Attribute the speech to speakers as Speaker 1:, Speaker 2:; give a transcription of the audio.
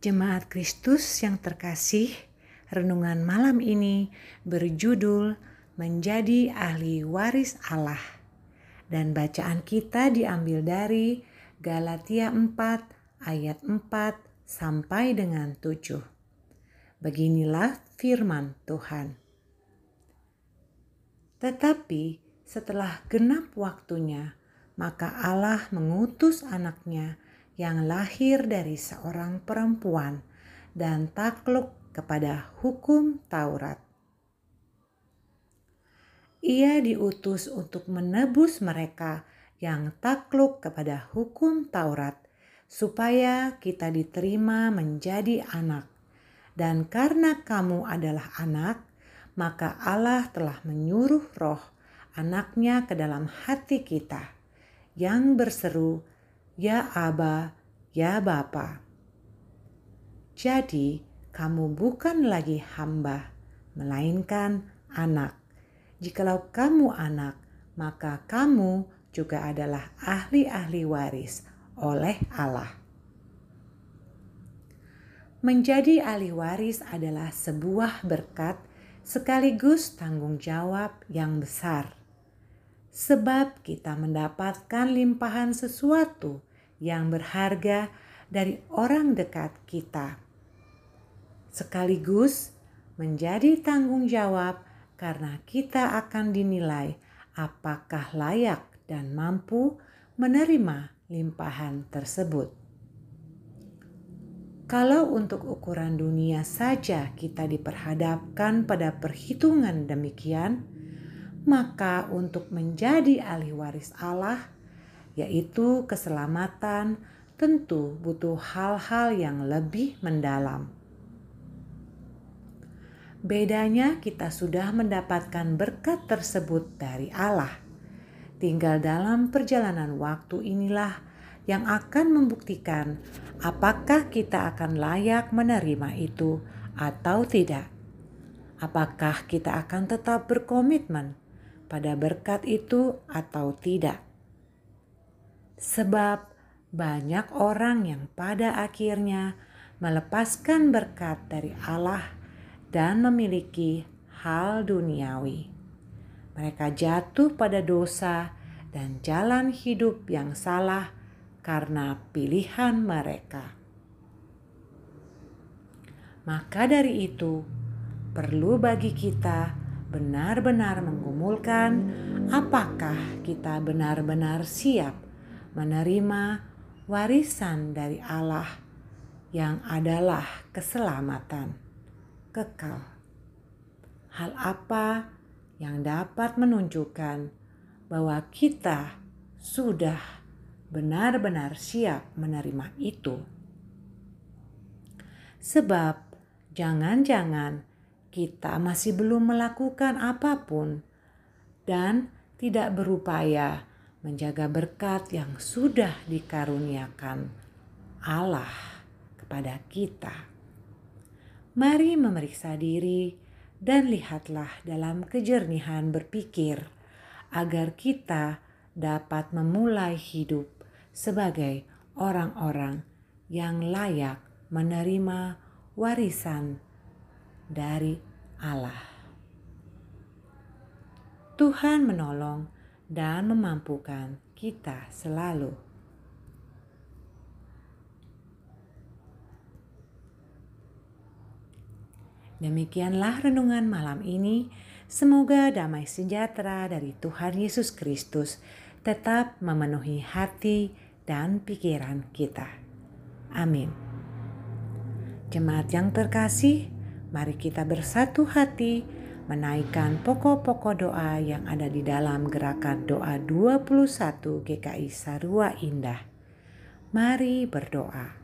Speaker 1: Jemaat Kristus yang terkasih, renungan malam ini berjudul Menjadi Ahli Waris Allah. Dan bacaan kita diambil dari Galatia 4 ayat 4 sampai dengan 7. Beginilah firman Tuhan. Tetapi setelah genap waktunya, maka Allah mengutus anaknya yang lahir dari seorang perempuan dan takluk kepada hukum Taurat. Ia diutus untuk menebus mereka yang takluk kepada hukum Taurat, supaya kita diterima menjadi anak. Dan karena kamu adalah anak, maka Allah telah menyuruh roh anaknya ke dalam hati kita, yang berseru, Ya Aba, ya Bapa. Jadi, kamu bukan lagi hamba, melainkan anak. Jikalau kamu anak, maka kamu juga adalah ahli-ahli waris oleh Allah. Menjadi ahli waris adalah sebuah berkat sekaligus tanggung jawab yang besar, sebab kita mendapatkan limpahan sesuatu yang berharga dari orang dekat kita. Sekaligus menjadi tanggung jawab karena kita akan dinilai apakah layak dan mampu menerima limpahan tersebut. Kalau untuk ukuran dunia saja kita diperhadapkan pada perhitungan demikian, maka untuk menjadi ahli waris Allah yaitu keselamatan, tentu butuh hal-hal yang lebih mendalam. Bedanya, kita sudah mendapatkan berkat tersebut dari Allah. Tinggal dalam perjalanan waktu inilah yang akan membuktikan apakah kita akan layak menerima itu atau tidak. Apakah kita akan tetap berkomitmen pada berkat itu atau tidak? Sebab banyak orang yang pada akhirnya melepaskan berkat dari Allah dan memiliki hal duniawi. Mereka jatuh pada dosa dan jalan hidup yang salah karena pilihan mereka. Maka dari itu, perlu bagi kita benar-benar menggumulkan apakah kita benar-benar siap menerima warisan dari Allah yang adalah keselamatan kekal. Hal apa yang dapat menunjukkan bahwa kita sudah benar-benar siap menerima itu? Sebab jangan-jangan kita masih belum melakukan apa pun dan tidak berupaya menjaga berkat yang sudah dikaruniakan Allah kepada kita. Mari memeriksa diri dan lihatlah dalam kejernihan berpikir agar kita dapat memulai hidup sebagai orang-orang yang layak menerima warisan dari Allah. Tuhan menolong dan memampukan kita selalu. Demikianlah renungan malam ini. Semoga damai sejahtera dari Tuhan Yesus Kristus tetap memenuhi hati dan pikiran kita. Amin. Jemaat yang terkasih, mari kita bersatu hati menaikkan pokok-pokok doa yang ada di dalam gerakan doa 21 GKI Sarua Indah. Mari berdoa.